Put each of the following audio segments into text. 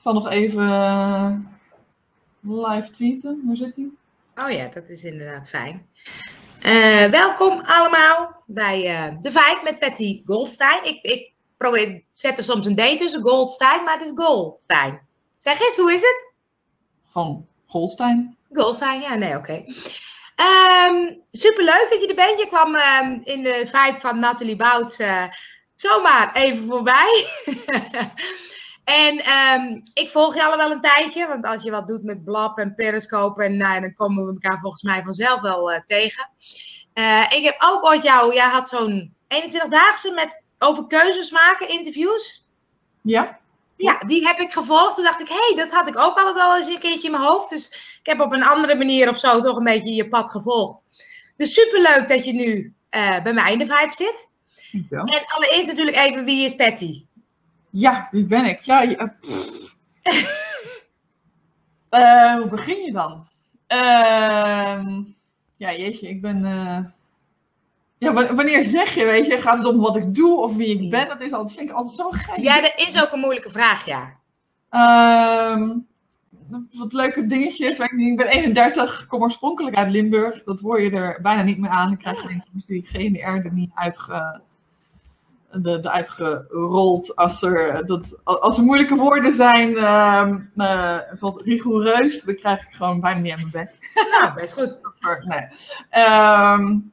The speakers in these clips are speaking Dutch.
zal nog even eh, live tweeten. Hoe zit hij? Oh ja, dat is inderdaad fijn. Eh, welkom allemaal bij eh, de Vibe met Patty Goldstein. Ik, ik probeer, zet er soms een D tussen Goldstein, maar het is Goldstein. Zeg eens, hoe is het? Gewoon Goldstein. Goldstein, ja, nee, oké. Ehm, superleuk dat je er bent. Je kwam ehm, in de Vibe van Nathalie Bouts zomaar even voorbij. En um, ik volg je al wel een tijdje, want als je wat doet met Blab en Periscope, en, nou, dan komen we elkaar volgens mij vanzelf wel uh, tegen. Uh, ik heb ook ooit jou, jij had zo'n 21-daagse met over keuzes maken, interviews. Ja. Ja, die heb ik gevolgd. Toen dacht ik, hé, hey, dat had ik ook altijd wel eens een keertje in mijn hoofd. Dus ik heb op een andere manier of zo toch een beetje je pad gevolgd. Dus superleuk dat je nu uh, bij mij in de vibe zit. En allereerst natuurlijk even, wie is Patty? Ja, wie ben ik? Ja, ja uh, hoe begin je dan? Uh, ja, jeetje, ik ben. Uh... Ja, wanneer zeg je, weet je, gaat het om wat ik doe of wie ik ben? Dat is altijd, vind ik altijd zo gek. Ja, dat is ook een moeilijke vraag, ja. Uh, wat leuke dingetjes. Ik ben 31, kom oorspronkelijk uit Limburg. Dat hoor je er bijna niet meer aan. Ik krijg geen die GDR er niet uitge de, de uitgerold als er, dat, als er moeilijke woorden zijn, uh, uh, zoals rigoureus, dan krijg ik gewoon bijna niet aan mijn bek. Nou, best goed. nee. Um,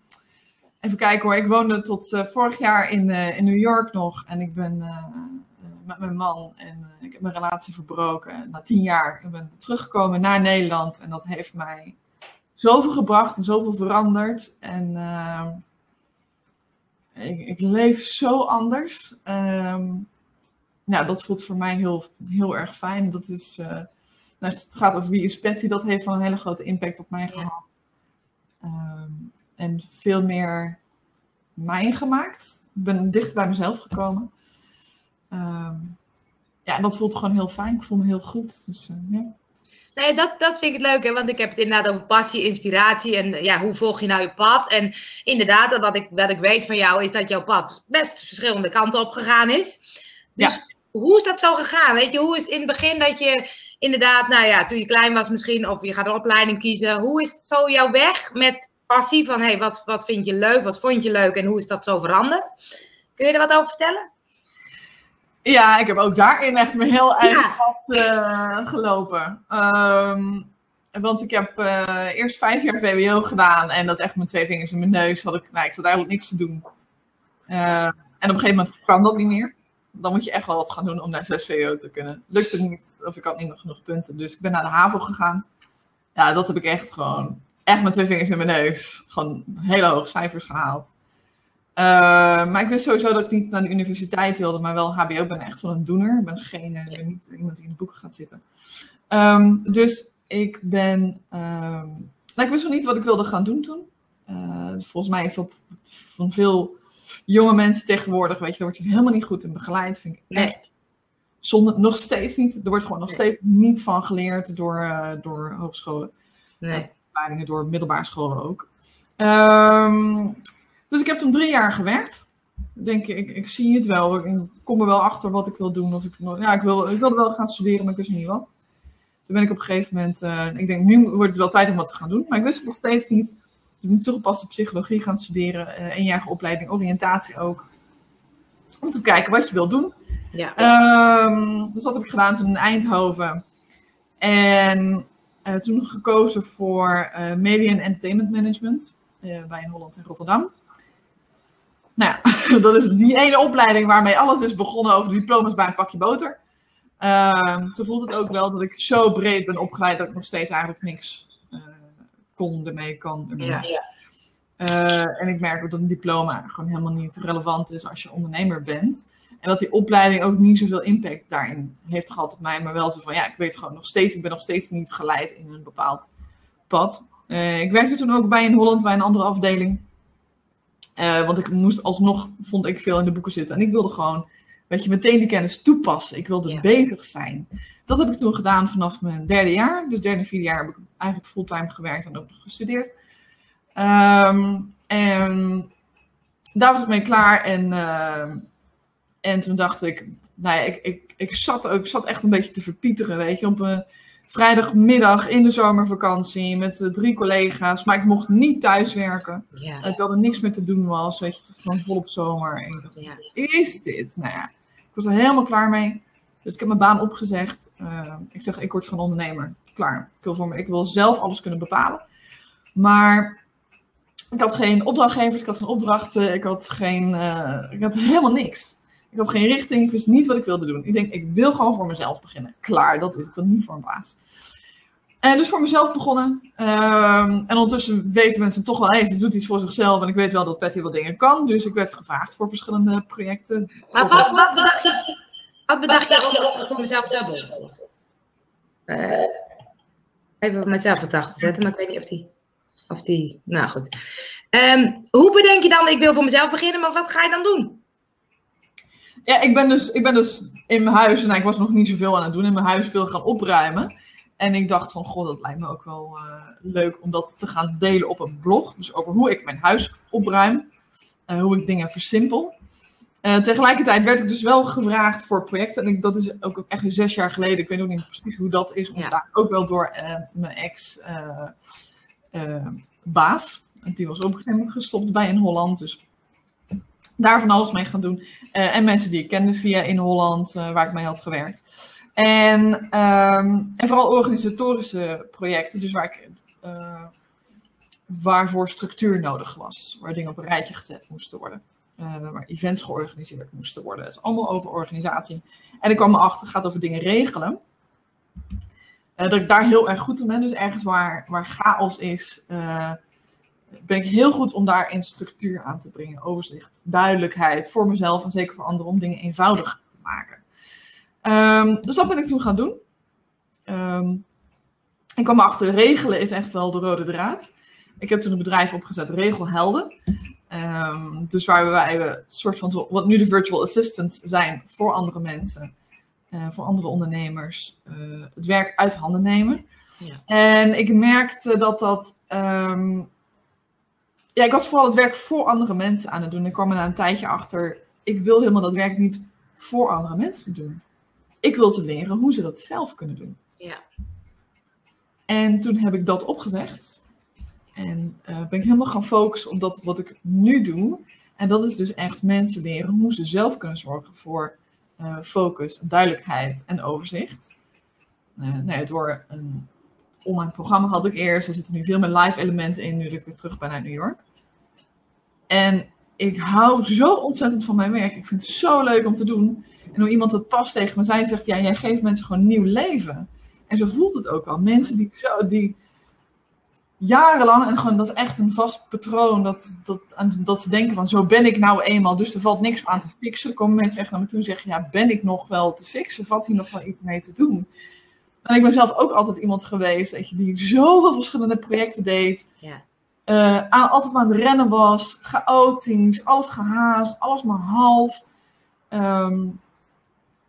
even kijken hoor, ik woonde tot uh, vorig jaar in, uh, in New York nog en ik ben met mijn man en ik heb mijn relatie verbroken. En na tien jaar ik ben teruggekomen naar Nederland en dat heeft mij zoveel gebracht en zoveel veranderd. En ehm, ik, ik leef zo anders. Um, nou, dat voelt voor mij heel, heel erg fijn. Dat is, uh, nou, het gaat over wie is Patty, dat heeft wel een hele grote impact op mij gehad. Um, en veel meer mij gemaakt. Ik ben dicht bij mezelf gekomen. Um, ja, dat voelt gewoon heel fijn. Ik voel me heel goed. Dus, uh, ja. Nee, dat, dat vind ik het leuk, hè? want ik heb het inderdaad over passie, inspiratie en ja, hoe volg je nou je pad? En inderdaad, wat ik, wat ik weet van jou is dat jouw pad best verschillende kanten op gegaan is. Dus ja. hoe is dat zo gegaan? Weet je, hoe is in het begin dat je inderdaad, nou ja, toen je klein was misschien, of je gaat een opleiding kiezen, hoe is het zo jouw weg met passie van, hé, hey, wat, wat vind je leuk, wat vond je leuk en hoe is dat zo veranderd? Kun je er wat over vertellen? Ja, ik heb ook daarin echt mijn heel eigen ja. pad uh, gelopen. Um, want ik heb uh, eerst vijf jaar VWO gedaan en dat echt met twee vingers in mijn neus had ik, nou, ik zat eigenlijk niks te doen. Uh, en op een gegeven moment kan dat niet meer. Dan moet je echt wel wat gaan doen om naar 6 VWO te kunnen. Lukt het niet, of ik had niet meer genoeg punten. Dus ik ben naar de HAVO gegaan. Ja, dat heb ik echt gewoon, echt met twee vingers in mijn neus, gewoon hele hoge cijfers gehaald. Uh, maar ik wist sowieso dat ik niet naar de universiteit wilde, maar wel HBO. Ik ben echt van een doener. Ik ben geen, uh, niet iemand die in de boeken gaat zitten. Um, dus ik ben. Um, nou, ik wist nog niet wat ik wilde gaan doen toen. Uh, volgens mij is dat van veel jonge mensen tegenwoordig, weet je, daar word je helemaal niet goed in begeleid. Vind ik echt. Nee. Zonder, nog steeds niet. Er wordt gewoon nog nee. steeds niet van geleerd door, door hogescholen. Nee. door middelbare scholen ook. Um, dus ik heb toen drie jaar gewerkt. Ik denk, ik, ik zie het wel. Ik kom er wel achter wat ik wil doen. Of ik, ja, ik, wil, ik wilde wel gaan studeren, maar ik wist niet wat. Toen ben ik op een gegeven moment, uh, ik denk, nu wordt het wel tijd om wat te gaan doen. Maar ik wist het nog steeds niet. Ik moet toegepaste psychologie gaan studeren. Uh, eenjarige opleiding, oriëntatie ook. Om te kijken wat je wil doen. Ja. Um, dus dat heb ik gedaan toen in Eindhoven. En uh, toen gekozen voor Media en Entertainment Management. bij in Holland en Rotterdam. Nou ja, dat is die ene opleiding waarmee alles is begonnen over diploma's bij een pakje boter. Uh, zo voelt het ook wel dat ik zo breed ben opgeleid dat ik nog steeds eigenlijk niks uh, kon ermee, kan ermee. Ja, ja. Uh, en ik merk ook dat een diploma gewoon helemaal niet relevant is als je ondernemer bent. En dat die opleiding ook niet zoveel impact daarin heeft gehad op mij. Maar wel zo van, ja, ik weet gewoon nog steeds, ik ben nog steeds niet geleid in een bepaald pad. Uh, ik werkte toen ook bij in Holland, bij een andere afdeling. Uh, want ik moest alsnog, vond ik, veel in de boeken zitten. En ik wilde gewoon, weet je, meteen die kennis toepassen. Ik wilde Ja. bezig zijn. Dat heb ik toen gedaan vanaf mijn derde jaar. Dus derde, vierde jaar heb ik eigenlijk fulltime gewerkt en ook nog gestudeerd. Ehm, en daar was ik mee klaar. En, ehm, en toen dacht ik, nou ja, ik, ik, ik, zat ook, ik zat echt een beetje te verpieteren, weet je. Op een vrijdagmiddag in de zomervakantie met uh, drie collega's. Maar ik mocht niet thuiswerken. Ja. Terwijl er niks meer te doen was, weet je. Het was gewoon volop zomer. En ik dacht, ja. is dit? Nou ja, ik was er helemaal klaar mee. Dus ik heb mijn baan opgezegd. Uh, ik zeg, ik word gewoon ondernemer. Klaar. Ik wil, voor me, ik wil zelf alles kunnen bepalen. Maar ik had geen opdrachtgevers, ik had geen opdrachten, ik had, geen, uh, ik had helemaal niks. Ik had geen richting, ik wist niet wat ik wilde doen. Ik denk, ik wil gewoon voor mezelf beginnen. Klaar, dat is Ik wil niet voor een baas. En dus voor mezelf begonnen. Um, en ondertussen weten mensen toch wel, hé, ze doet iets voor zichzelf. En ik weet wel dat Patty wel dingen kan. Dus ik werd gevraagd voor verschillende projecten. Maar wat, wat bedacht je, wat bedacht je om voor mezelf te hebben? Uh, even mezelf wat achter zetten, maar ik weet niet of die... Of die, nou goed. Um, hoe bedenk je dan, ik wil voor mezelf beginnen, maar wat ga je dan doen? Ja, ik ben dus, ik ben dus in mijn huis, en nou, ik was nog niet zoveel aan het doen, in mijn huis veel gaan opruimen. En ik dacht van, god, dat lijkt me ook wel uh, leuk om dat te gaan delen op een blog. Dus over hoe ik mijn huis opruim, en hoe ik dingen versimpel. Uh, tegelijkertijd werd ik dus wel gevraagd voor projecten. En ik, dat is ook echt zes jaar geleden. Ik weet ook niet precies hoe dat is ontstaan. Ja. Ook wel door mijn ex baas. En die was ook gestopt bij in Holland. Dus daar van alles mee gaan doen. Uh, en mensen die ik kende via in Holland, uh, waar ik mee had gewerkt. En, um, en vooral organisatorische projecten, dus waar ik, uh, waarvoor structuur nodig was. Waar dingen op een rijtje gezet moesten worden. waar events georganiseerd moesten worden. Het is allemaal over organisatie. En ik kwam erachter, het gaat over dingen regelen. dat ik daar heel erg goed in ben. Dus ergens waar, waar chaos is, ben ik heel goed om daarin structuur aan te brengen. Overzicht, duidelijkheid voor mezelf en zeker voor anderen om dingen eenvoudig te maken. Um, dus dat ben ik toen gaan doen. Um, ik kwam achter, regelen is echt wel de rode draad. Ik heb toen een bedrijf opgezet, Regelhelden. Um, dus waar wij een soort van, wat nu de virtual assistants zijn voor andere mensen, uh, voor andere ondernemers, uh, het werk uit handen nemen. Ja. En ik merkte dat dat ja, ik was vooral het werk voor andere mensen aan het doen. Ik kwam er na een tijdje achter, ik wil helemaal dat werk niet voor andere mensen doen. Ik wil ze leren hoe ze dat zelf kunnen doen. Ja. En toen heb ik dat opgezegd. En uh, ben ik helemaal gaan focussen op dat wat ik nu doe. En dat is dus echt mensen leren hoe ze zelf kunnen zorgen voor uh, focus, duidelijkheid en overzicht. Uh, nou ja, door een online programma had ik eerst. Er zitten nu veel meer live elementen in, nu dat ik weer terug ben naar New York. En ik hou zo ontzettend van mijn werk. Ik vind het zo leuk om te doen. En hoe iemand het pas tegen me zei, zegt, ja, jij geeft mensen gewoon nieuw leven. En zo voelt het ook al. Mensen die, zo, die jarenlang, en gewoon dat is echt een vast patroon, dat, dat, dat ze denken van, zo ben ik nou eenmaal, dus er valt niks aan te fixen. Komen mensen echt naar me toe en zeggen, ja, ben ik nog wel te fixen? Valt hier nog wel iets mee te doen? En ik ben zelf ook altijd iemand geweest, je, die zoveel verschillende projecten deed. Ja. Uh, altijd maar aan het rennen was, chaotisch, alles gehaast, alles maar half. Um,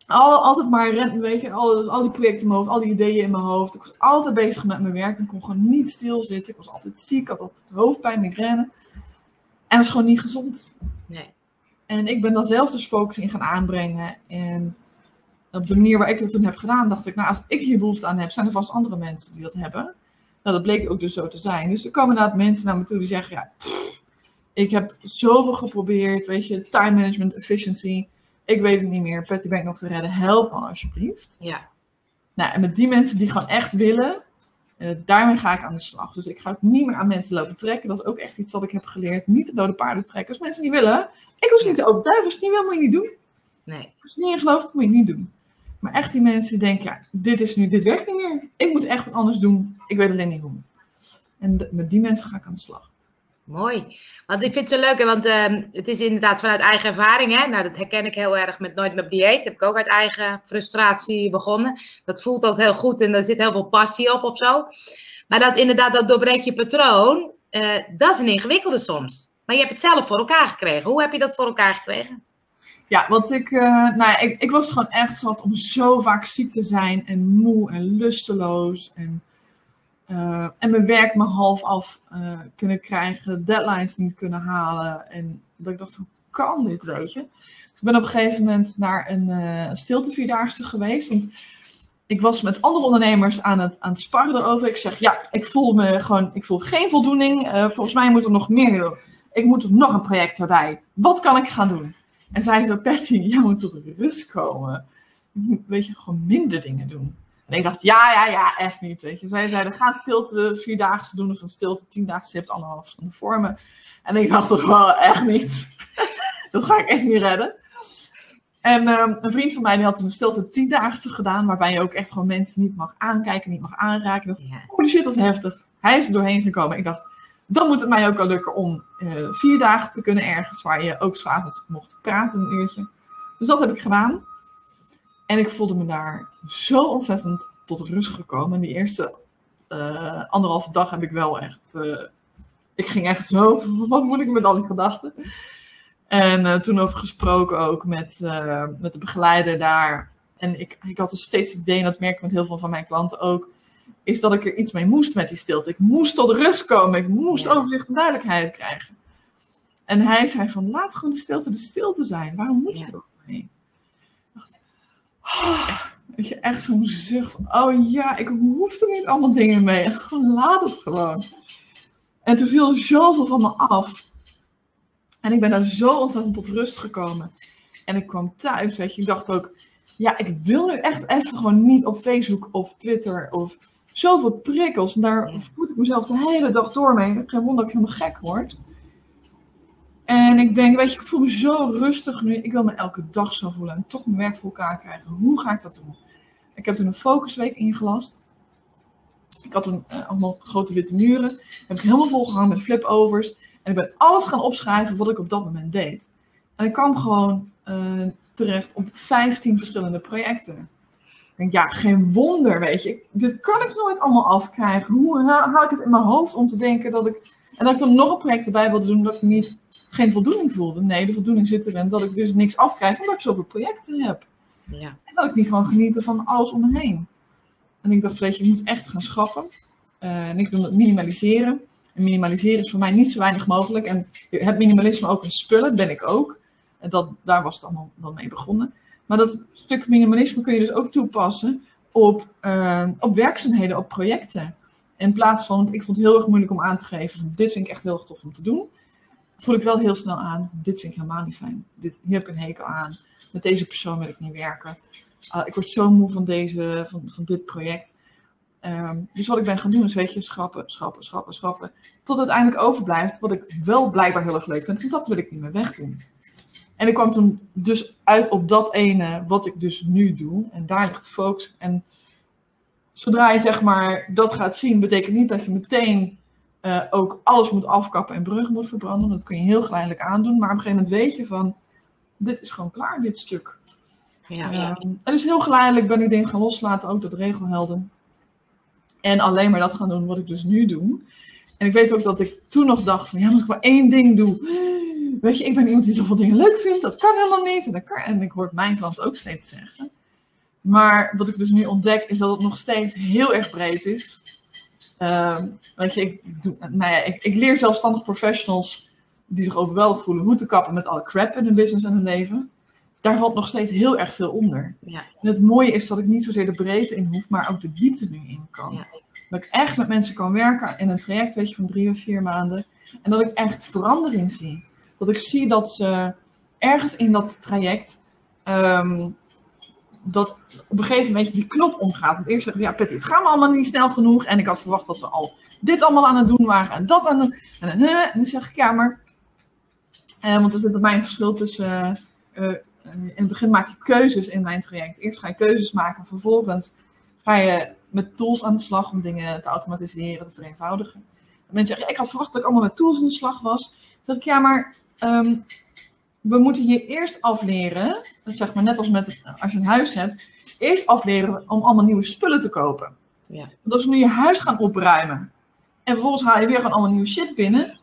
al, altijd maar rennen, weet je, al, al die projecten in mijn hoofd, al die ideeën in mijn hoofd. Ik was altijd bezig met mijn werk. Ik kon gewoon niet stilzitten. Ik was altijd ziek, ik had altijd hoofdpijn, migraine. En dat is gewoon niet gezond. Nee. En ik ben daar zelf dus focus in gaan aanbrengen. En op de manier waar ik het toen heb gedaan, dacht ik, nou, als ik hier behoefte aan heb, zijn er vast andere mensen die dat hebben. Nou, dat bleek ook dus zo te zijn. Dus er komen inderdaad mensen naar me toe die zeggen, ja, ik heb zoveel geprobeerd, weet je, time management, efficiency. Ik weet het niet meer, Patty Bank nog te redden, help me alsjeblieft. Ja. Nou, en met die mensen die gewoon echt willen, uh, daarmee ga ik aan de slag. Dus ik ga ook niet meer aan mensen lopen trekken. Dat is ook echt iets wat ik heb geleerd. Niet de dode paarden trekken. Als mensen niet willen, ik hoef ze niet te overtuigen. Als je het niet wil, moet je niet doen. Nee. Als je niet in gelooft, moet je niet doen. Maar echt die mensen die denken, ja, dit is nu, dit werkt niet meer. Ik moet echt wat anders doen. Ik weet alleen niet hoe. En met die mensen ga ik aan de slag. Mooi. Want ik vind het zo leuk, hè? want uh, het is inderdaad vanuit eigen ervaring. Hè? Nou, dat herken ik heel erg met Nooit met dieet. Heb ik ook uit eigen frustratie begonnen. Dat voelt altijd heel goed en daar zit heel veel passie op of zo. Maar dat inderdaad, dat doorbreek je patroon, uh, dat is een ingewikkelde soms. Maar je hebt het zelf voor elkaar gekregen. Hoe heb je dat voor elkaar gekregen? Ja, want ik, uh, nou, ik, ik was gewoon echt zat om zo vaak ziek te zijn en moe en lusteloos. En, uh, en mijn werk me half af uh, kunnen krijgen, deadlines niet kunnen halen. En dat ik dacht, hoe kan dit, weet je? ik ben op een gegeven moment naar een uh, stilte vierdaagse geweest. Want ik was met andere ondernemers aan het, aan het sparren erover. Ik zeg, ja, ik voel me gewoon, ik voel geen voldoening. Volgens mij moet er nog meer doen. Ik moet nog een project erbij. Wat kan ik gaan doen? En zei ze, Patty, jij moet tot rust komen. Weet je, gewoon minder dingen doen. En ik dacht, ja, ja, ja, echt niet. Weet je. Zij zeiden, ga stilte vierdaagse doen of een stilte tiendaagse. Je hebt anderhalf verschillende vormen. En ik dacht toch wel, echt niet. dat ga ik echt niet redden. En um, een vriend van mij die had een stilte tiendaagse gedaan, waarbij je ook echt gewoon mensen niet mag aankijken, niet mag aanraken. Ik dacht, oh shit, dat is heftig. Hij is er doorheen gekomen. Ik dacht, dan moet het mij ook wel lukken om uh, vier dagen te kunnen ergens, waar je ook s'avonds mocht praten een uurtje. Dus dat heb ik gedaan. En ik voelde me daar zo ontzettend tot rust gekomen. En die eerste uh, anderhalve dag heb ik wel echt. Uh, ik ging echt zo. Wat moet ik met al die gedachten? En uh, toen over gesproken ook met, met de begeleider daar. En ik, ik had dus steeds het idee, en dat merk ik met heel veel van mijn klanten ook. Is dat ik er iets mee moest met die stilte. Ik moest tot rust komen. Ik moest ja. overzicht en duidelijkheid krijgen. En hij zei van laat gewoon de stilte de stilte zijn. Waarom moet je ja. er mee? Oh, weet je, echt zo'n zucht. Oh ja, ik hoef er niet allemaal dingen mee. Gewoon laat het gewoon. En toen viel zoveel van me af. En ik ben daar zo ontzettend tot rust gekomen. En ik kwam thuis, weet je, ik dacht ook, ja, ik wil nu echt even gewoon niet op Facebook of Twitter of zoveel prikkels. En daar voed ik mezelf de hele dag door mee. Geen wonder dat ik helemaal gek word. En ik denk, weet je, ik voel me zo rustig nu. Ik wil me elke dag zo voelen en toch mijn werk voor elkaar krijgen. Hoe ga ik dat doen? Ik heb toen een focusweek ingelast. Ik had toen uh, allemaal grote witte muren. Heb ik helemaal volgehangen met flipovers. En ik ben alles gaan opschrijven wat ik op dat moment deed. En ik kwam gewoon uh, terecht op 15 verschillende projecten. Ik denk, ja, geen wonder, weet je. Dit kan ik nooit allemaal afkrijgen. Hoe haal ik het in mijn hoofd om te denken dat ik... En dat ik dan nog een project erbij wilde doen dat ik niet geen voldoening voelde. Nee, de voldoening zit erin dat ik dus niks afkrijg omdat ik zoveel projecten heb. Ja. En dat ik niet gewoon genieten van alles om me heen. En ik dacht, weet je, moet echt gaan schrappen. Uh, en ik wil het minimaliseren. En minimaliseren is voor mij niet zo weinig mogelijk. En het minimalisme ook in spullen, ben ik ook. En dat, daar was het allemaal wel mee begonnen. Maar dat stuk minimalisme kun je dus ook toepassen op, uh, op werkzaamheden, op projecten. In plaats van, ik vond het heel erg moeilijk om aan te geven, dit vind ik echt heel erg tof om te doen voel ik wel heel snel aan, dit vind ik helemaal niet fijn. Dit, hier heb ik een hekel aan. Met deze persoon wil ik niet werken. Uh, ik word zo moe van, deze, van, van dit project. Um, dus wat ik ben gaan doen is, weet je, schrappen, schrappen, schrappen, schrappen. Tot uiteindelijk overblijft wat ik wel blijkbaar heel erg leuk vind. Want dat wil ik niet meer wegdoen. En ik kwam toen dus uit op dat ene wat ik dus nu doe. En daar ligt de focus. En zodra je zeg maar dat gaat zien, betekent niet dat je meteen uh, ook alles moet afkappen en bruggen moet verbranden. Dat kun je heel geleidelijk aandoen. Maar op een gegeven moment weet je van, dit is gewoon klaar, dit stuk. Ja, ja. En dus heel geleidelijk ben ik dingen gaan loslaten, ook dat regelhelden. En alleen maar dat gaan doen wat ik dus nu doe. En ik weet ook dat ik toen nog dacht van, ja, als ik maar één ding doe. Weet je, ik ben iemand die zoveel dingen leuk vindt. Dat kan helemaal niet. En, dat kan, en ik hoor mijn klant ook steeds zeggen. Maar wat ik dus nu ontdek, is dat het nog steeds heel erg breed is. Uh, weet je, ik, doe, nou ja, ik, ik, leer zelfstandig professionals die zich overweldigd voelen hoe te kappen met alle crap in hun business en hun leven. Daar valt nog steeds heel erg veel onder. Ja. En het mooie is dat ik niet zozeer de breedte in hoef, maar ook de diepte nu in kan. Ja. Dat ik echt met mensen kan werken in een traject weet je, van drie of vier maanden. En dat ik echt verandering zie. Dat ik zie dat ze ergens in dat traject um, dat op een gegeven moment die knop omgaat. Want eerst zeggen ze, ja Patty, het gaat me allemaal niet snel genoeg. En ik had verwacht dat we al dit allemaal aan het doen waren en dat aan het doen. En, en dan zeg ik, ja maar... Eh, want er zit bij mij een verschil tussen... Uh, in het begin maak je keuzes in mijn traject. Eerst ga je keuzes maken, vervolgens ga je met tools aan de slag om dingen te automatiseren, te vereenvoudigen. En mensen zeggen, ja, ik had verwacht dat ik allemaal met tools aan de slag was. Dan zeg ik, ja maar... Um, we moeten hier eerst afleren, dat zeg maar net als met, als je een huis hebt, eerst afleren om allemaal nieuwe spullen te kopen. Ja. Want als we nu je huis gaan opruimen en vervolgens haal je weer gewoon allemaal nieuwe shit binnen,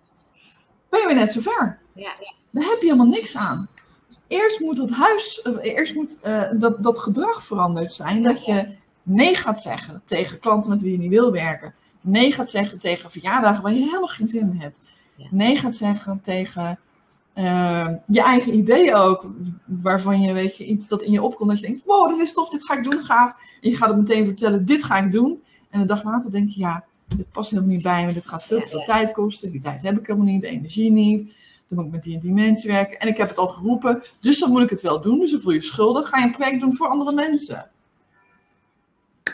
ben je weer net zo ver. Ja, ja. Daar heb je helemaal niks aan. Dus eerst moet dat huis, eerst moet uh, dat, dat gedrag veranderd zijn. Dat je nee gaat zeggen tegen klanten met wie je niet wil werken. Nee gaat zeggen tegen verjaardagen waar je helemaal geen zin in hebt. Nee gaat zeggen tegen Uh, je eigen ideeën ook, waarvan je, weet je, iets dat in je opkomt, dat je denkt, wow, dit is tof, dit ga ik doen, gaaf. En je gaat het meteen vertellen, dit ga ik doen. En een dag later denk je, ja, dit past helemaal niet bij me, dit gaat veel te veel tijd kosten, die tijd heb ik helemaal niet, de energie niet. Dan moet ik met die en die mensen werken. En ik heb het al geroepen, dus dan moet ik het wel doen. Dus dan voel je schuldig. Ga je een project doen voor andere mensen.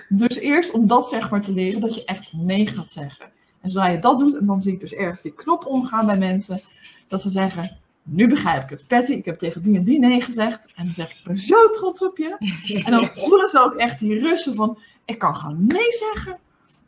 Dus eerst om dat zeg maar te leren, dat je echt nee gaat zeggen. En zodra je dat doet, en dan zie ik dus ergens die knop omgaan bij mensen, dat ze zeggen, nu begrijp ik het. Patty, ik heb tegen die en die nee gezegd. En dan zeg ik, ik ben zo trots op je. En dan voelen ze ook echt die russen van, ik kan gewoon nee zeggen.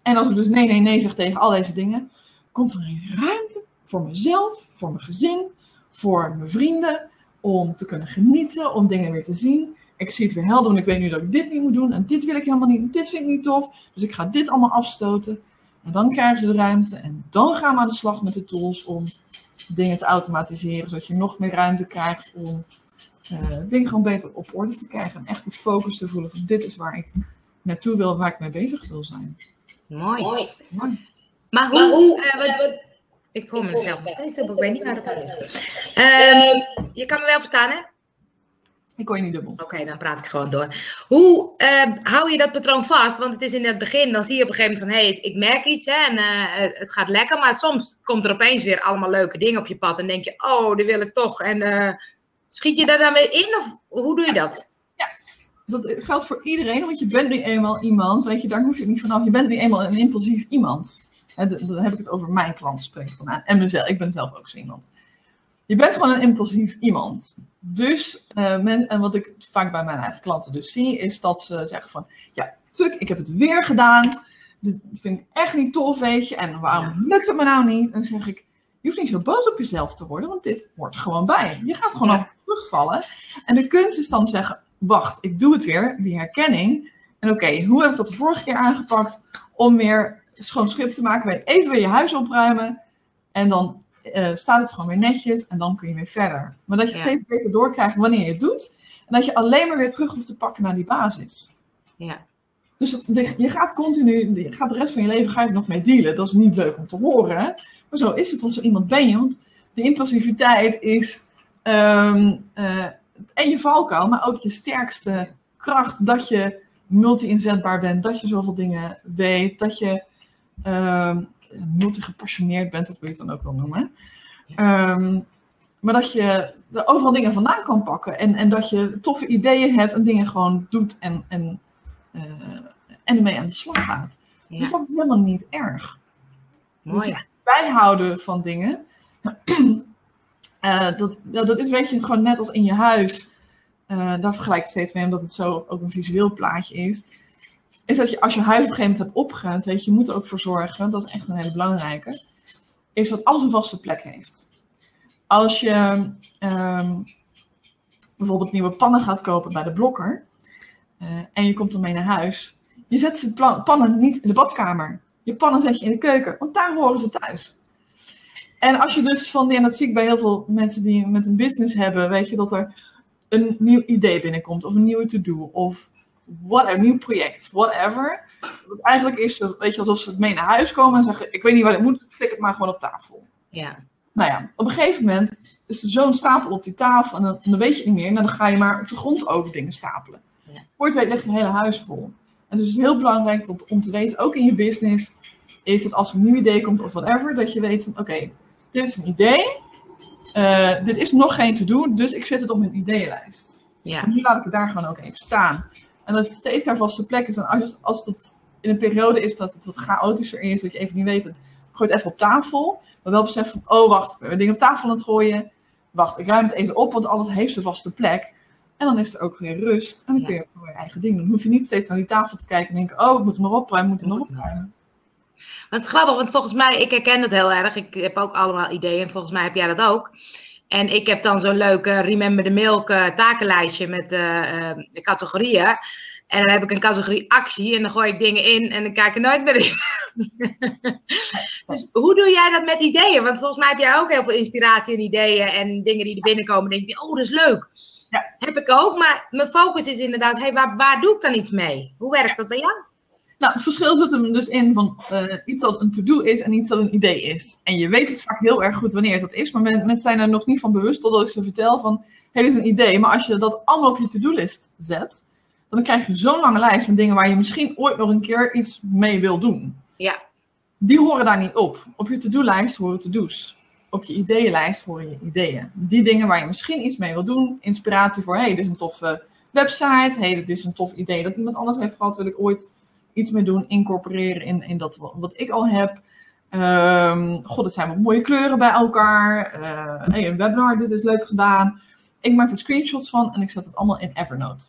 En als ik dus nee, nee, nee zeg tegen al deze dingen, komt er even ruimte voor mezelf, voor mijn gezin, voor mijn vrienden, om te kunnen genieten, om dingen weer te zien. Ik zie het weer helder, want ik weet nu dat ik dit niet moet doen en dit wil ik helemaal niet, en dit vind ik niet tof. Dus ik ga dit allemaal afstoten. En dan krijgen ze de ruimte en dan gaan we aan de slag met de tools om dingen te automatiseren, zodat je nog meer ruimte krijgt om uh, dingen gewoon beter op orde te krijgen. En echt die focus te voelen van dit is waar ik naartoe wil, waar ik mee bezig wil zijn. Mooi. Mooi. Maar hoe, maar hoe uh, wat, ik hoor mezelf nog steeds op, ik weet niet waar het aan ligt. Je kan me wel verstaan, hè? Ik hoor je niet dubbel. Oké, dan praat ik gewoon door. Hoe uh, hou je dat patroon vast? Want het is in het begin, dan zie je op een gegeven moment van... hé, hey, ik merk iets hè, en uh, het gaat lekker. Maar soms komt er opeens weer allemaal leuke dingen op je pad. En denk je, oh, die wil ik toch. En uh, schiet je daar dan weer in? Of hoe doe je dat? Ja, dat geldt voor iedereen. Want je bent nu eenmaal iemand, weet je, daar hoef je niet vanaf. Je bent nu eenmaal een impulsief iemand. En dan heb ik het over mijn klanten, spreek ik dan aan. En mezelf, ik ben zelf ook zo iemand. Je bent gewoon een impulsief iemand. Dus, uh, men, en wat ik vaak bij mijn eigen klanten dus zie, is dat ze zeggen van, ja, fuck, ik heb het weer gedaan. Dit vind ik echt niet tof, weet je. En waarom lukt het me nou niet? En dan zeg ik, je hoeft niet zo boos op jezelf te worden, want dit hoort gewoon bij. Je gaat gewoon af terugvallen. En de kunst is dan zeggen, wacht, ik doe het weer, die herkenning. En oké, hoe heb ik dat de vorige keer aangepakt om weer schoon schip te maken? Even weer je huis opruimen. En dan uh, staat het gewoon weer netjes en dan kun je weer verder. Maar dat je steeds beter doorkrijgt wanneer je het doet. En dat je alleen maar weer terug hoeft te pakken naar die basis. Ja. Dus je gaat continu, je gaat de rest van je leven ga je nog mee dealen. Dat is niet leuk om te horen. Maar zo is het, want zo iemand ben je. Want de impulsiviteit is um, uh, en je valkuil, maar ook je sterkste kracht. Dat je multi-inzetbaar bent, dat je zoveel dingen weet, dat je um, multigepassioneerd bent, dat wil je het dan ook wel noemen. Ehm, maar dat je er overal dingen vandaan kan pakken. En, en dat je toffe ideeën hebt en dingen gewoon doet en, en, uh, en ermee aan de slag gaat. Dus dat is helemaal niet erg. Mooi. Dus bijhouden van dingen. uh, dat, dat is weet je gewoon net als in je huis. Uh, daar vergelijk ik steeds mee, omdat het zo ook een visueel plaatje is is dat je als je huis op een gegeven moment hebt opgeruimd, weet je, je moet er ook voor zorgen, dat is echt een hele belangrijke, is dat alles een vaste plek heeft. Als je um, bijvoorbeeld nieuwe pannen gaat kopen bij de blokker uh, en je komt ermee naar huis, je zet de pannen niet in de badkamer. Je pannen zet je in de keuken, want daar horen ze thuis. En als je dus van, en dat zie ik bij heel veel mensen die met een business hebben, weet je dat er een nieuw idee binnenkomt of een nieuwe to-do of whatever, nieuw project, whatever. Eigenlijk is, weet je, alsof ze het mee naar huis komen en zeggen, ik weet niet waar het moet, flik het maar gewoon op tafel. Ja. Nou ja, op een gegeven moment is er zo'n stapel op die tafel en dan, dan, weet je het niet meer. En dan ga je maar op de grond over dingen stapelen. Ja. Voor het weet leg je hele huis vol. En dus het is heel belangrijk om, om te weten, ook in je business, is dat als er een nieuw idee komt of whatever, dat je weet van, oké, dit is een idee. Uh, dit is nog geen te doen, dus ik zet het op mijn ideeënlijst. Ja. Nu laat ik het daar gewoon ook even staan. En dat het steeds daar vaste plek is. En als, als het in een periode is dat het wat chaotischer is, dat je even niet weet, gooi het even op tafel. Maar wel besef van, oh wacht, we hebben dingen op tafel aan het gooien. Wacht, ik ruim het even op, want alles heeft zijn vaste plek. En dan is er ook weer rust. En dan kun je gewoon je eigen ding doen. Dan hoef je niet steeds naar die tafel te kijken en denken, oh, ik moet hem maar opruimen, moet hem nog opruimen. Want grappig, want volgens mij, ik herken het heel erg. Ik heb ook allemaal ideeën en volgens mij heb jij dat ook. En ik heb dan zo'n leuke Remember the Milk uh, takenlijstje met uh, uh, categorieën. En dan heb ik een categorie actie en dan gooi ik dingen in en dan kijk ik er nooit meer in. dus hoe doe jij dat met ideeën? Want volgens mij heb jij ook heel veel inspiratie en ideeën en dingen die er binnenkomen. denk je, oh, dat is leuk. Ja. Heb ik ook, maar mijn focus is inderdaad, hey, waar, waar doe ik dan iets mee? Hoe werkt dat bij jou? Nou, het verschil zit hem dus in van uh, iets dat een to-do is en iets dat een idee is. En je weet het vaak heel erg goed wanneer dat is, maar mensen zijn er nog niet van bewust totdat ik ze vertel van, hé, dit is een idee. Maar als je dat allemaal op je to-do-list zet, dan krijg je zo'n lange lijst met dingen waar je misschien ooit nog een keer iets mee wil doen. Ja. Die horen daar niet op. Op je to-do-lijst horen to-do's. Op je ideeënlijst horen je ideeën. Die dingen waar je misschien iets mee wil doen. Inspiratie voor, hé, hey, dit is een toffe website. Hé, hey, dit is een tof idee dat iemand anders heeft gehad. Wil ik ooit iets mee doen. Incorporeren in, in dat wat ik al heb. Um, god, het zijn wat mooie kleuren bij elkaar. Uh, hey, een webinar, dit is leuk gedaan. Ik maak er screenshots van en ik zet het allemaal in Evernote.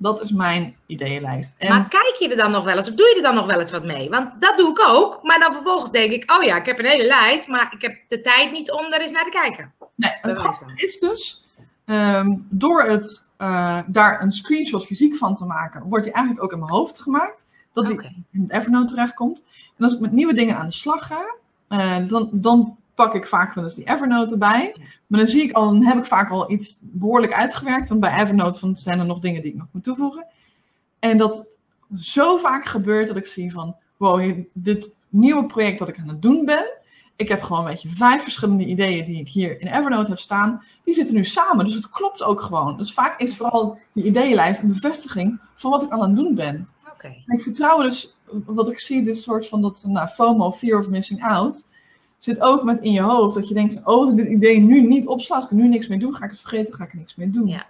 Dat is mijn ideeënlijst. En... Maar kijk je er dan nog wel eens, of doe je er dan nog wel eens wat mee? Want dat doe ik ook. Maar dan vervolgens denk ik, oh ja, ik heb een hele lijst, maar ik heb de tijd niet om daar eens naar te kijken. Nee, het is dus, um, door het, uh, daar een screenshot fysiek van te maken, wordt die eigenlijk ook in mijn hoofd gemaakt. Dat die in het Evernote terechtkomt. En als ik met nieuwe dingen aan de slag ga, uh, dan, dan pak ik vaak wel eens die Evernote erbij. Maar dan zie ik al, dan heb ik vaak al iets behoorlijk uitgewerkt. Want bij Evernote van, zijn er nog dingen die ik nog moet toevoegen. En dat zo vaak gebeurt dat ik zie van, wow, dit nieuwe project dat ik aan het doen ben. Ik heb gewoon, weet je, vijf verschillende ideeën die ik hier in Evernote heb staan. Die zitten nu samen, dus het klopt ook gewoon. Dus vaak is vooral die ideeënlijst een bevestiging van wat ik aan het doen ben. Okay. ik vertrouw dus, wat ik zie, dit soort van dat nou, FOMO, Fear of Missing Out zit ook met in je hoofd dat je denkt, oh, als ik dit idee nu niet opsla, als ik er nu niks mee doe, ga ik het vergeten, ga ik er niks mee doen. Ja.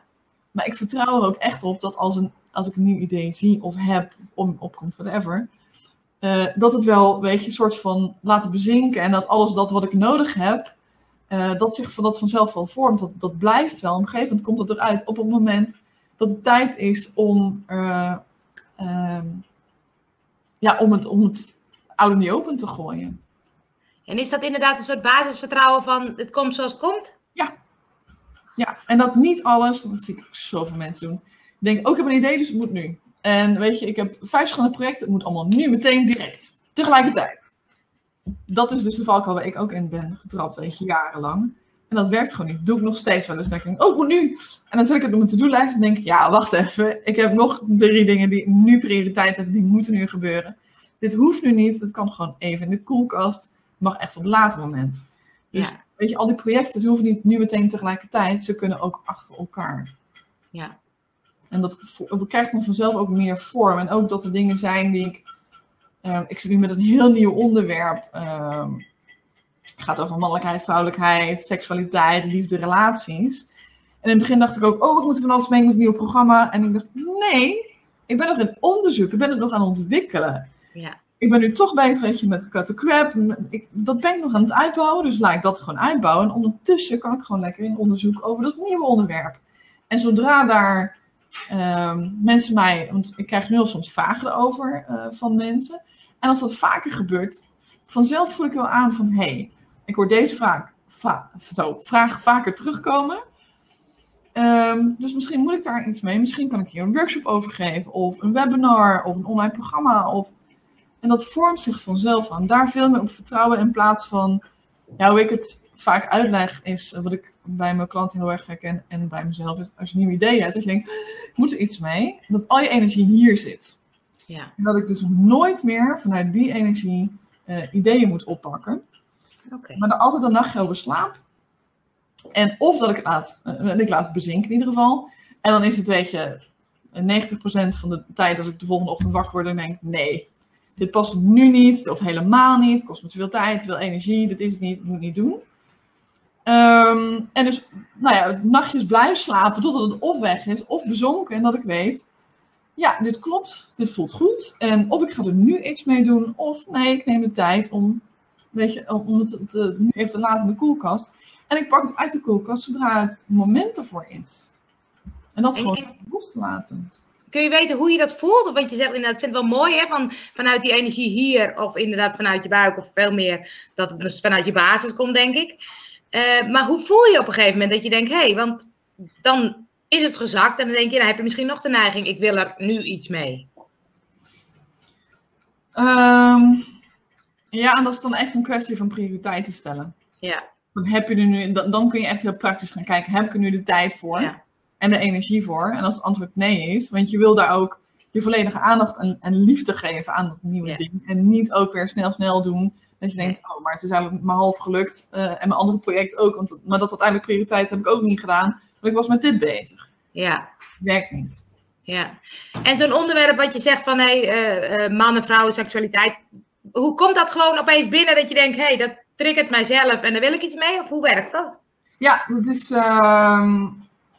Maar ik vertrouw er ook echt op dat als, een, als ik een nieuw idee zie of heb, of opkomt, whatever, uh, dat het wel, weet je, een soort van laten bezinken en dat alles dat wat ik nodig heb, uh, dat zich van dat vanzelf wel vormt. Dat, dat blijft wel. Op een gegeven moment komt dat eruit op het moment dat het tijd is om, uh, ja, om, het, om het oude niet open te gooien. En is dat inderdaad een soort basisvertrouwen van het komt zoals het komt? Ja. Ja, en dat niet alles, dat zie ik zoveel mensen doen. Denk, ook oh, ik heb een idee, dus het moet nu. En weet je, ik heb vijf verschillende projecten, het moet allemaal nu, meteen, direct. Tegelijkertijd. Dat is dus de valkuil waar ik ook in ben getrapt, weet je, jarenlang. En dat werkt gewoon niet. doe ik nog steeds wel eens. Dan denk ik, oh, het moet nu. En dan zet ik het op mijn to-do-lijst en denk ik, ja, wacht even. Ik heb nog drie dingen die nu prioriteit hebben, die moeten nu gebeuren. Dit hoeft nu niet. Het kan gewoon even in de koelkast mag echt op een later moment. Dus weet je, al die projecten, ze hoeven niet nu meteen tegelijkertijd, ze kunnen ook achter elkaar. Ja. En dat, dat krijgt dan vanzelf ook meer vorm. En ook dat er dingen zijn die ik. Uh, ik zit nu met een heel nieuw onderwerp. Uh, het gaat over mannelijkheid, vrouwelijkheid, seksualiteit, liefde, relaties. En in het begin dacht ik ook, oh, ik moet van alles mee met een nieuw programma. En ik dacht, nee, ik ben nog in onderzoek, ik ben het nog aan het ontwikkelen. Ja ik ben nu toch bezig weet je, met cut the crap. Ik, dat ben ik nog aan het uitbouwen, dus laat ik dat gewoon uitbouwen. En ondertussen kan ik gewoon lekker in onderzoek over dat nieuwe onderwerp. En zodra daar um, mensen mij, want ik krijg nu al soms vragen erover uh, van mensen. En als dat vaker gebeurt, vanzelf voel ik wel aan van hé, hey, ik hoor deze vraag, zo, vraag vaker terugkomen. Um, dus misschien moet ik daar iets mee. Misschien kan ik hier een workshop over geven, of een webinar, of een online programma, of en dat vormt zich vanzelf aan. Daar veel meer op vertrouwen in plaats van, ja, hoe ik het vaak uitleg, is wat ik bij mijn klanten heel erg herken en bij mezelf is, als je een nieuw idee hebt, dat je denkt, ik moet er iets mee, dat al je energie hier zit. Ja. En dat ik dus nooit meer vanuit die energie uh, ideeën moet oppakken. Okay. Maar dan altijd een nachtje over slaap. En of dat ik laat, uh, ik laat bezinken in ieder geval. En dan is het, weet je, 90% van de tijd als ik de volgende ochtend wakker word, dan denk ik, nee, dit past nu niet, of helemaal niet, kost me te veel tijd, te veel energie, dat is het niet, moet het niet doen. Um, en dus, nou ja, nachtjes blijven slapen totdat het of weg is, of bezonken. En dat ik weet, ja, dit klopt, dit voelt goed. En of ik ga er nu iets mee doen, of nee, ik neem de tijd om, weet je, om het te, nu even te laten in de koelkast. En ik pak het uit de koelkast zodra het moment ervoor is. En dat gewoon los te laten. Kun je weten hoe je dat voelt? Want je zegt inderdaad, ik vind het wel mooi hè, van, vanuit die energie hier, of inderdaad vanuit je buik, of veel meer dat het dus vanuit je basis komt, denk ik. Uh, maar hoe voel je op een gegeven moment dat je denkt, hé, hey, want dan is het gezakt en dan denk je, nou heb je misschien nog de neiging, ik wil er nu iets mee. Um, ja, en dat is dan echt een kwestie van prioriteiten stellen. Ja. Dan, heb je er nu, dan, dan kun je echt heel praktisch gaan kijken, heb ik er nu de tijd voor? Ja en de energie voor? En als het antwoord nee is, want je wil daar ook je volledige aandacht en, en liefde geven aan dat nieuwe ding. En niet ook weer snel, snel doen. Dat je denkt, oh, maar het is eigenlijk maar half gelukt. Uh, en mijn andere project ook. Want, maar dat uiteindelijk prioriteit heb ik ook niet gedaan. Want ik was met dit bezig. Ja. Werkt niet. Ja. En zo'n onderwerp wat je zegt van hey, uh, uh, man en vrouw, seksualiteit. Hoe komt dat gewoon opeens binnen dat je denkt, hé, hey, dat triggert mijzelf en daar wil ik iets mee? Of hoe werkt dat? Ja, dat is uh,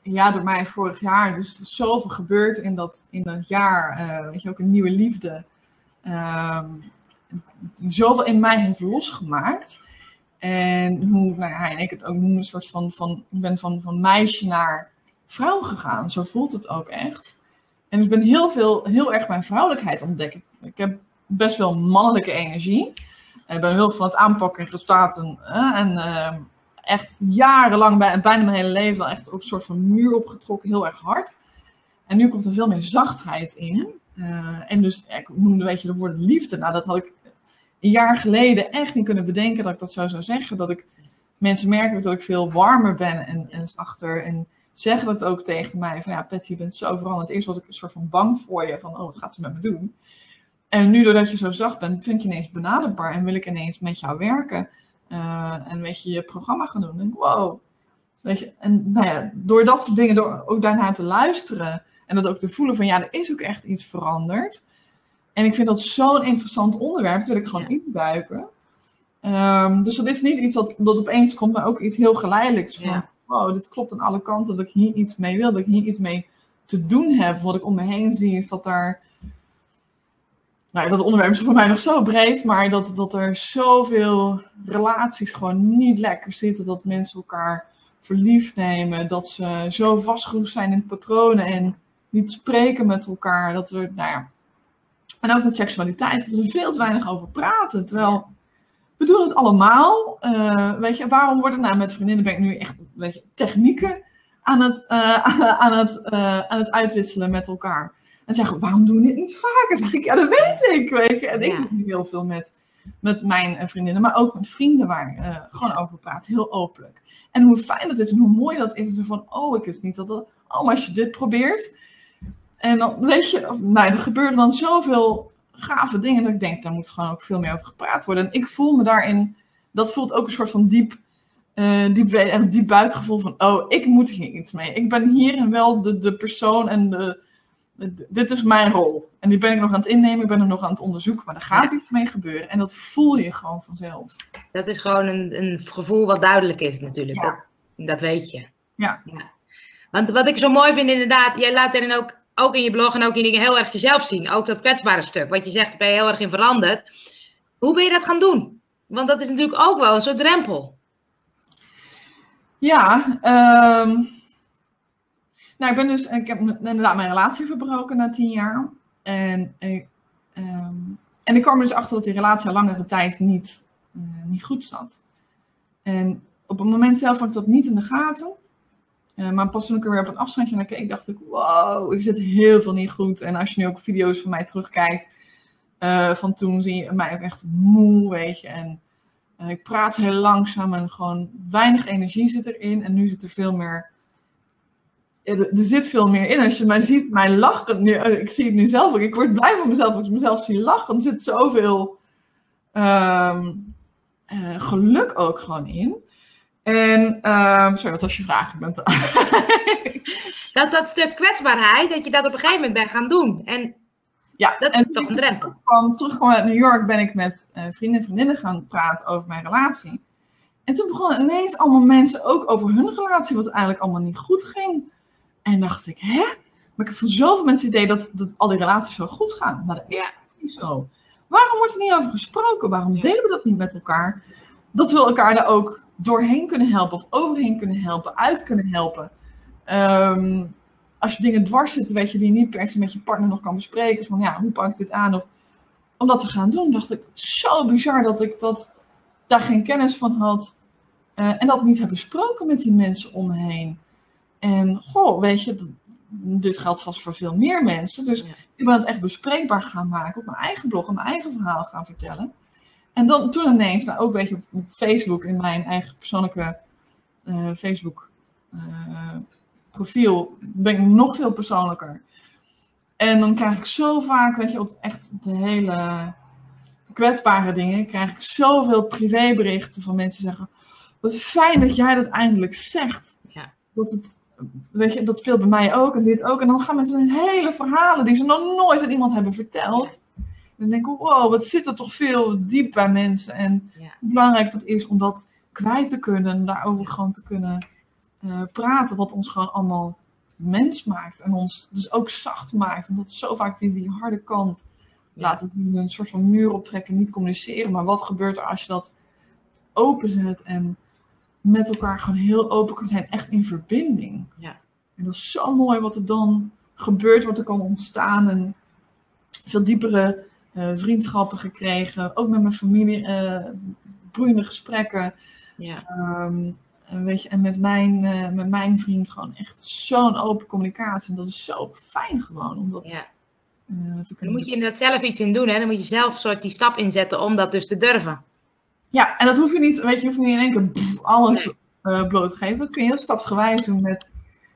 ja, door mij vorig jaar. Dus zoveel gebeurd in dat, in dat jaar. Weet je, ook een nieuwe liefde. Uh, zoveel in mij heeft losgemaakt. En hoe nou ja, en ik het ook noem, een soort van, van ik ben van, van meisje naar vrouw gegaan. Zo voelt het ook echt. En ik ben heel, veel, heel erg mijn vrouwelijkheid ontdekken. Ik heb best wel mannelijke energie. Ik ben heel van het aanpakken en resultaten. en uh, echt jarenlang, bij, bijna mijn hele leven, echt ook een soort van muur opgetrokken, heel erg hard. En nu komt er veel meer zachtheid in. Uh, en dus, ik noemde weet je, de woorden liefde. Nou, dat had ik een jaar geleden echt niet kunnen bedenken dat ik dat zo zou zeggen. Dat ik mensen merken dat ik veel warmer ben en, en zachter. En zeggen dat ook tegen mij. Van ja, Patty, je bent zo veranderd. Eerst was ik een soort van bang voor je. Van, oh, wat gaat ze met me doen? En nu, doordat je zo zacht bent, vind je ineens benaderbaar. En wil ik ineens met jou werken. Uh, en weet je, je programma gaan doen. En wow. Weet je, en nou ja, door dat soort dingen, door ook daarnaar te luisteren. En dat ook te voelen van, ja, er is ook echt iets veranderd. En ik vind dat zo'n interessant onderwerp. Daar wil ik gewoon induiken. Um, dus dat is niet iets dat, dat opeens komt, maar ook iets heel geleidelijks. Van, ja. wow, dit klopt aan alle kanten. Dat ik hier iets mee wil. Dat ik hier iets mee te doen heb. Wat ik om me heen zie, is dat daar... Nou, dat onderwerp is voor mij nog zo breed, maar dat, dat er zoveel relaties gewoon niet lekker zitten. Dat mensen elkaar verliefd nemen. Dat ze zo vastgeroest zijn in patronen en niet spreken met elkaar. Dat er, nou ja, en ook met seksualiteit, dat we veel te weinig over praten. Terwijl we doen het allemaal. Uh, weet je, waarom worden nou met vriendinnen ben ik nu echt weet je, technieken aan het, uh, aan, het, uh, aan het uitwisselen met elkaar. En zeggen, waarom doen we dit niet vaker? Zeg ik, ja, dat weet ik. Weet je. En ik doe nu heel veel met, met mijn vriendinnen, maar ook met vrienden waar ik gewoon over praat. Heel openlijk. En hoe fijn dat is en hoe mooi dat is. van, oh, ik is niet dat, oh, maar als je dit probeert, en dan weet je, nou, er gebeuren dan zoveel gave dingen dat ik denk, daar moet gewoon ook veel meer over gepraat worden. En ik voel me daarin, dat voelt ook een soort van diep, uh, diep, diep buikgevoel van, oh, ik moet hier iets mee. Ik ben hier en wel de, de persoon en de, dit is mijn rol. En die ben ik nog aan het innemen, ik ben er nog aan het onderzoeken, maar er gaat iets mee gebeuren. En dat voel je gewoon vanzelf. Dat is gewoon een, een gevoel wat duidelijk is natuurlijk. Dat, dat, weet je. Ja. ja. Want wat ik zo mooi vind inderdaad, jij laat erin ook ook in je blog en ook in dingen heel erg jezelf zien. Ook dat kwetsbare stuk. Wat je zegt, ben je heel erg in veranderd. Hoe ben je dat gaan doen? Want dat is natuurlijk ook wel een soort drempel. Ja, um, nou ik ben dus, ik heb inderdaad mijn relatie verbroken na tien jaar. En ik, um, en ik kwam er dus achter dat die relatie al langere tijd niet, uh, niet goed zat. En op het moment zelf had ik dat niet in de gaten. Uh, maar pas toen ik er weer op een afstandje naar keek, dacht ik, wow, ik zit heel veel niet goed. En als je nu ook video's van mij terugkijkt, uh, van toen zie je mij ook echt moe, weet je. En uh, ik praat heel langzaam en gewoon weinig energie zit erin. En nu zit er veel meer, er, er zit veel meer in. Als je mij ziet, mijn lachen, nu, ik zie het nu zelf ook. Ik word blij van mezelf als ik mezelf zie lachen. Er zit zoveel um, geluk ook gewoon in. En, um, sorry, wat was je vraag? Ik ben dat, dat stuk kwetsbaarheid, dat je dat op een gegeven moment bent gaan doen. En ja, dat is toch een drempel. Kwam, terugkwam uit New York ben ik met uh, vrienden en vriendinnen gaan praten over mijn relatie. En toen begonnen ineens allemaal mensen ook over hun relatie, wat eigenlijk allemaal niet goed ging. En dacht ik, hè? Maar ik heb van zoveel mensen het idee dat, dat al die relaties zo goed gaan. Maar dat is ja. niet zo. Waarom wordt er niet over gesproken? Waarom delen we dat niet met elkaar? Dat we elkaar daar ook doorheen kunnen helpen of overheen kunnen helpen, uit kunnen helpen. Ehm, als je dingen dwars zitten, weet je, die je niet per se met je partner nog kan bespreken. Van ja, hoe pak ik dit aan? Of, om dat te gaan doen, dacht ik, zo bizar dat ik dat, daar geen kennis van had. Uh, en dat niet heb besproken met die mensen om me heen. En goh, weet je, dit geldt vast voor veel meer mensen. Dus ik ben het echt bespreekbaar gaan maken op mijn eigen blog, en mijn eigen verhaal gaan vertellen. En dan, toen ineens, nou ook weet je, op Facebook, in mijn eigen persoonlijke uh, Facebook uh, profiel, ben ik nog veel persoonlijker. En dan krijg ik zo vaak, weet je, op echt de hele kwetsbare dingen, krijg ik zoveel privéberichten van mensen die zeggen, wat fijn dat jij dat eindelijk zegt. Ja. Dat het, weet je, dat speelt bij mij ook en dit ook. En dan gaan mensen hele verhalen die ze nog nooit aan iemand hebben verteld. Dan denk ik, wow, wat zit er toch veel diep bij mensen. En Ja. hoe belangrijk dat is om dat kwijt te kunnen. En daarover gewoon te kunnen eh, praten. Wat ons gewoon allemaal mens maakt. En ons dus ook zacht maakt. En dat is zo vaak die, die harde kant. Laat het een soort van muur optrekken, niet communiceren. Maar wat gebeurt er als je dat openzet en met elkaar gewoon heel open kan zijn, echt in verbinding. Ja. En dat is zo mooi wat er dan gebeurt, wat er kan ontstaan. En veel diepere vriendschappen gekregen, ook met mijn familie, eh boeiende gesprekken. Ja. Ehm, en, weet je, en met mijn, eh, met mijn vriend gewoon echt zo'n open communicatie. En dat is zo fijn gewoon om dat ja. eh, Dan moet je inderdaad zelf iets in doen. Hè? Dan moet je zelf een soort die stap inzetten om dat dus te durven. Ja, en dat hoef je niet, weet je, je hoeft niet in één keer pff, alles eh, bloot te geven. Dat kun je heel stapsgewijs doen met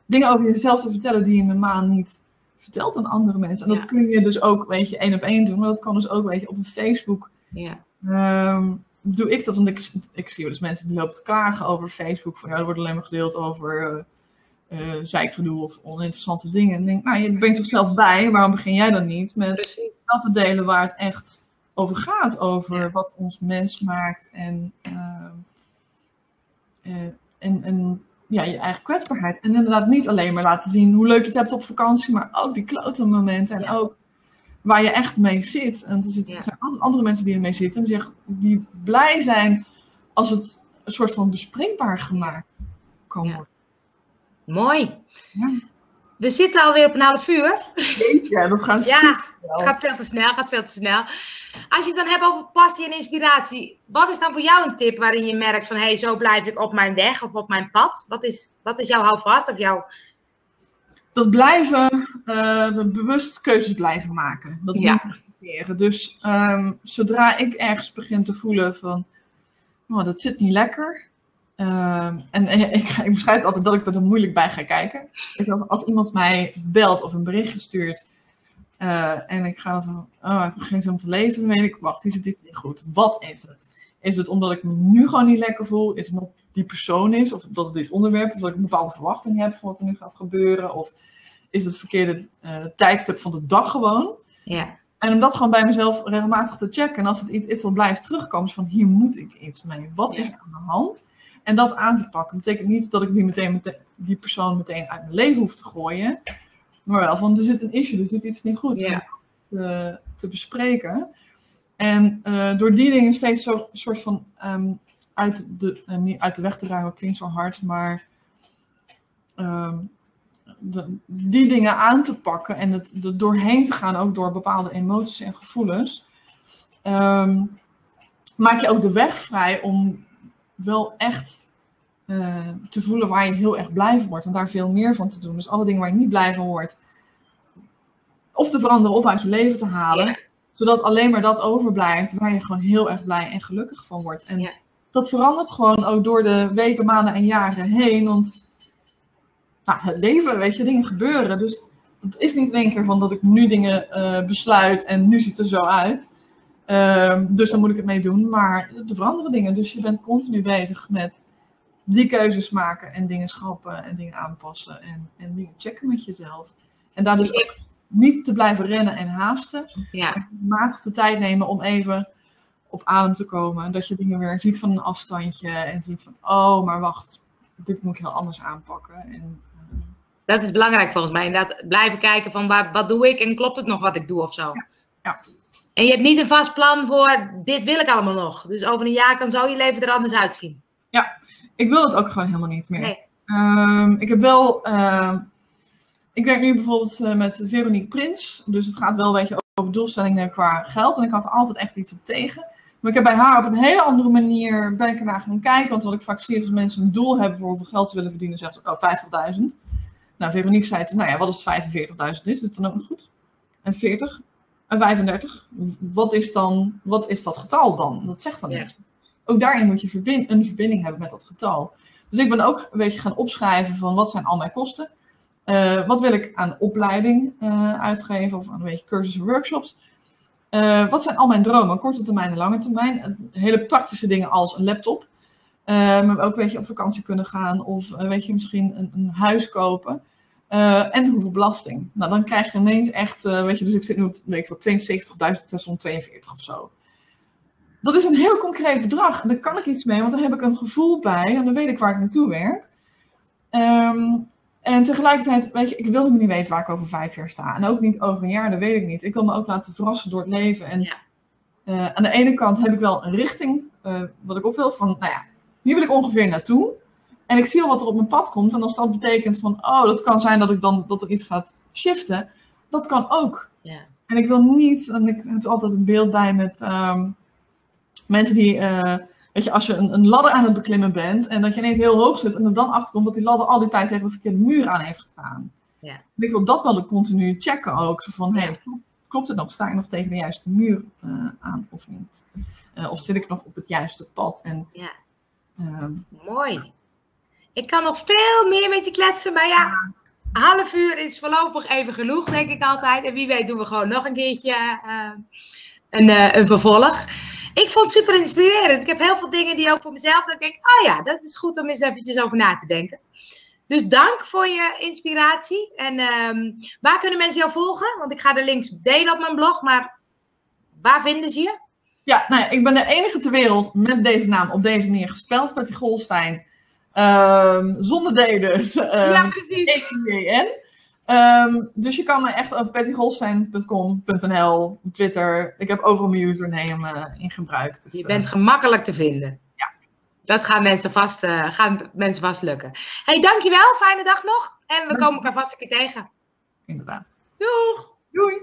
dingen over jezelf te vertellen die je normaal niet vertelt aan andere mensen. En dat Ja. kun je dus ook, weet je, één op één doen. Maar dat kan dus ook, weet je, op een Facebook. Ja. Ehm, doe ik dat, want ik, ik zie dus mensen die lopen te klagen over Facebook. Van ja, er wordt alleen maar gedeeld over eh eh zeikgedoe of oninteressante dingen. En ik denk, nou, je bent er zelf bij. Waarom begin jij dan niet met Precies. dat te delen waar het echt over gaat. Over Ja. wat ons mens maakt en, ehm, eh, en, en ja, je eigen kwetsbaarheid. En inderdaad niet alleen maar laten zien hoe leuk je het hebt op vakantie, maar ook die klote momenten. En Ja. ook waar je echt mee zit. En er, zitten, Ja. er zijn an- andere mensen die ermee zitten. En die, zeggen, die blij zijn als het een soort van bespreekbaar gemaakt kan worden. Mooi. Ja. We zitten alweer op een half uur. Ja, dat gaat Ja, gaat veel te snel, gaat veel te snel. Als je het dan hebt over passie en inspiratie, wat is dan voor jou een tip waarin je merkt van hé, hey, zo blijf ik op mijn weg of op mijn pad? Wat is, wat is jouw houvast of jouw... dat blijven, eh, bewust keuzes blijven maken. Dat Ja. negeren. Dus ehm, zodra ik ergens begin te voelen van, oh, dat zit niet lekker. Ehm, en, ik, ik beschrijf altijd dat ik er dan moeilijk bij ga kijken. Als, als iemand mij belt of een berichtje stuurt eh, en ik ga zo, oh, ik begin zo om te lezen, dan weet ik, wacht, hier zit iets niet goed. Wat is het? Is het omdat ik me nu gewoon niet lekker voel? Is het omdat die persoon is? Of dat het dit onderwerp is? Of dat ik een bepaalde verwachting heb van wat er nu gaat gebeuren? Of is het het verkeerde eh, tijdstip van de dag gewoon? Ja, En om dat gewoon bij mezelf regelmatig te checken. En als het iets is dat blijft terugkomen, is van hier moet ik iets mee. Wat is er aan de hand? En dat aan te pakken. betekent niet dat ik die, meteen, mete- die persoon meteen uit mijn leven hoef te gooien. Maar wel van er zit een issue, er zit iets niet goed. Ja. Te, te bespreken. En eh, door die dingen steeds zo soort van ehm, uit, de, eh, niet uit de weg te ruimen, klinkt zo hard, maar ehm, de- die dingen aan te pakken en het er doorheen te gaan, ook door bepaalde emoties en gevoelens, ehm, maak je ook de weg vrij om wel echt eh, te voelen waar je heel erg blij van wordt en daar veel meer van te doen. Dus alle dingen waar je niet blij van wordt, of te veranderen of uit je leven te halen, Ja. zodat alleen maar dat overblijft waar je gewoon heel erg blij en gelukkig van wordt. En Ja. dat verandert gewoon ook door de weken, maanden en jaren heen, want nou, het leven, weet je, dingen gebeuren. Dus het is niet in één keer van dat ik nu dingen eh, besluit en nu ziet het er zo uit. Ehm, dus dan moet ik het mee doen. Maar er veranderen dingen. Dus je bent continu bezig met die keuzes maken en dingen schrappen en dingen aanpassen en, en dingen checken met jezelf. En daar dus ook niet te blijven rennen en haasten. ja, Matig de tijd nemen om even op adem te komen. Dat je dingen weer ziet van een afstandje en ziet van, oh, maar wacht, dit moet ik heel anders aanpakken. En, eh, dat is belangrijk volgens mij. Inderdaad, blijven kijken van waar, wat doe ik en klopt het nog wat ik doe of zo. ja. En je hebt niet een vast plan voor dit wil ik allemaal nog. Dus over een jaar kan zo je leven er anders uitzien. ik wil het ook gewoon helemaal niet meer. Nee. Ehm, ik heb wel. ehm, ik werk nu bijvoorbeeld eh, met Veronique Prins. Dus het gaat wel een beetje over doelstellingen qua geld. En ik had er altijd echt iets op tegen. Maar ik heb bij haar op een hele andere manier ben ik ernaar gaan kijken. Want wat ik vaak zie is als mensen een doel hebben voor hoeveel geld ze willen verdienen, zeggen ze, oh, 50.000. Nou, Veronique zei toen, nou ja, wat is 45.000 is? Is het dan ook nog goed? En 40? En 35? Wat is dan, wat is dat getal dan? Dat zegt dan Ja. niks. Ook daarin moet je verbind- een verbinding hebben met dat getal. Dus ik ben ook een beetje gaan opschrijven van wat zijn al mijn kosten. Uh, wat wil ik aan opleiding uh, uitgeven of aan een beetje cursussen, workshops? Uh, wat zijn al mijn dromen, korte termijn en lange termijn? hele praktische dingen als een laptop. maar ook weet je, op vakantie kunnen gaan of weet je, misschien een, een huis kopen. En hoeveel belasting. Nou, dan krijg je ineens echt, weet je, dus ik zit nu weet voor 72.642 of zo. Dat is een heel concreet bedrag. En daar kan ik iets mee, want daar heb ik een gevoel bij en dan weet ik waar ik naartoe werk. Um, en tegelijkertijd, weet je, ik wil niet weten waar ik over vijf jaar sta. En ook niet over een jaar, dat weet ik niet. Ik wil me ook laten verrassen door het leven. En ja. uh, aan de ene kant heb ik wel een richting, uh, wat ik op wil, van, nou ja, hier wil ik ongeveer naartoe. En ik zie al wat er op mijn pad komt. En als dat betekent van, oh, dat kan zijn dat ik dan, dat er iets gaat shiften. Dat kan ook. Ja. En ik wil niet, en ik heb altijd een beeld bij met um, mensen die... Uh, Weet je, als je een, een, ladder aan het beklimmen bent en dat je ineens heel hoog zit en er dan achterkomt dat die ladder al die tijd tegen een verkeerde muur aan heeft gestaan. Ja. Ik wil dat wel continu checken ook. Van, hey, klopt het nog? Sta ik nog tegen de juiste muur uh, aan of niet? Uh, of zit ik nog op het juiste pad? En, ja. Uh, Mooi. Ik kan nog veel meer met je kletsen, maar ja, half uur is voorlopig even genoeg, denk ik altijd. En wie weet doen we gewoon nog een keertje uh, een, een vervolg ik vond het super inspirerend. Ik heb heel veel dingen die ook voor mezelf. Dan denk oh ja, dat is goed om eens eventjes over na te denken. Dus dank voor je inspiratie. En um, waar kunnen mensen jou volgen? Want ik ga de links delen op mijn blog, maar waar vinden ze je? Ja, nou ik ben de enige ter wereld met deze naam op deze manier gespeld, Patty Golstein. Um, zonder D dus. Um, ja, precies. Um, dus je kan me echt op pattygolstein.com.nl, Twitter. Ik heb overal mijn username uh, in gebruik. Dus, je bent uh, gemakkelijk te vinden. Ja. Dat gaan mensen vast, uh, gaan mensen vast lukken. hey, dankjewel. Fijne dag nog. En we komen elkaar vast een keer tegen. Inderdaad. Doeg. Doei.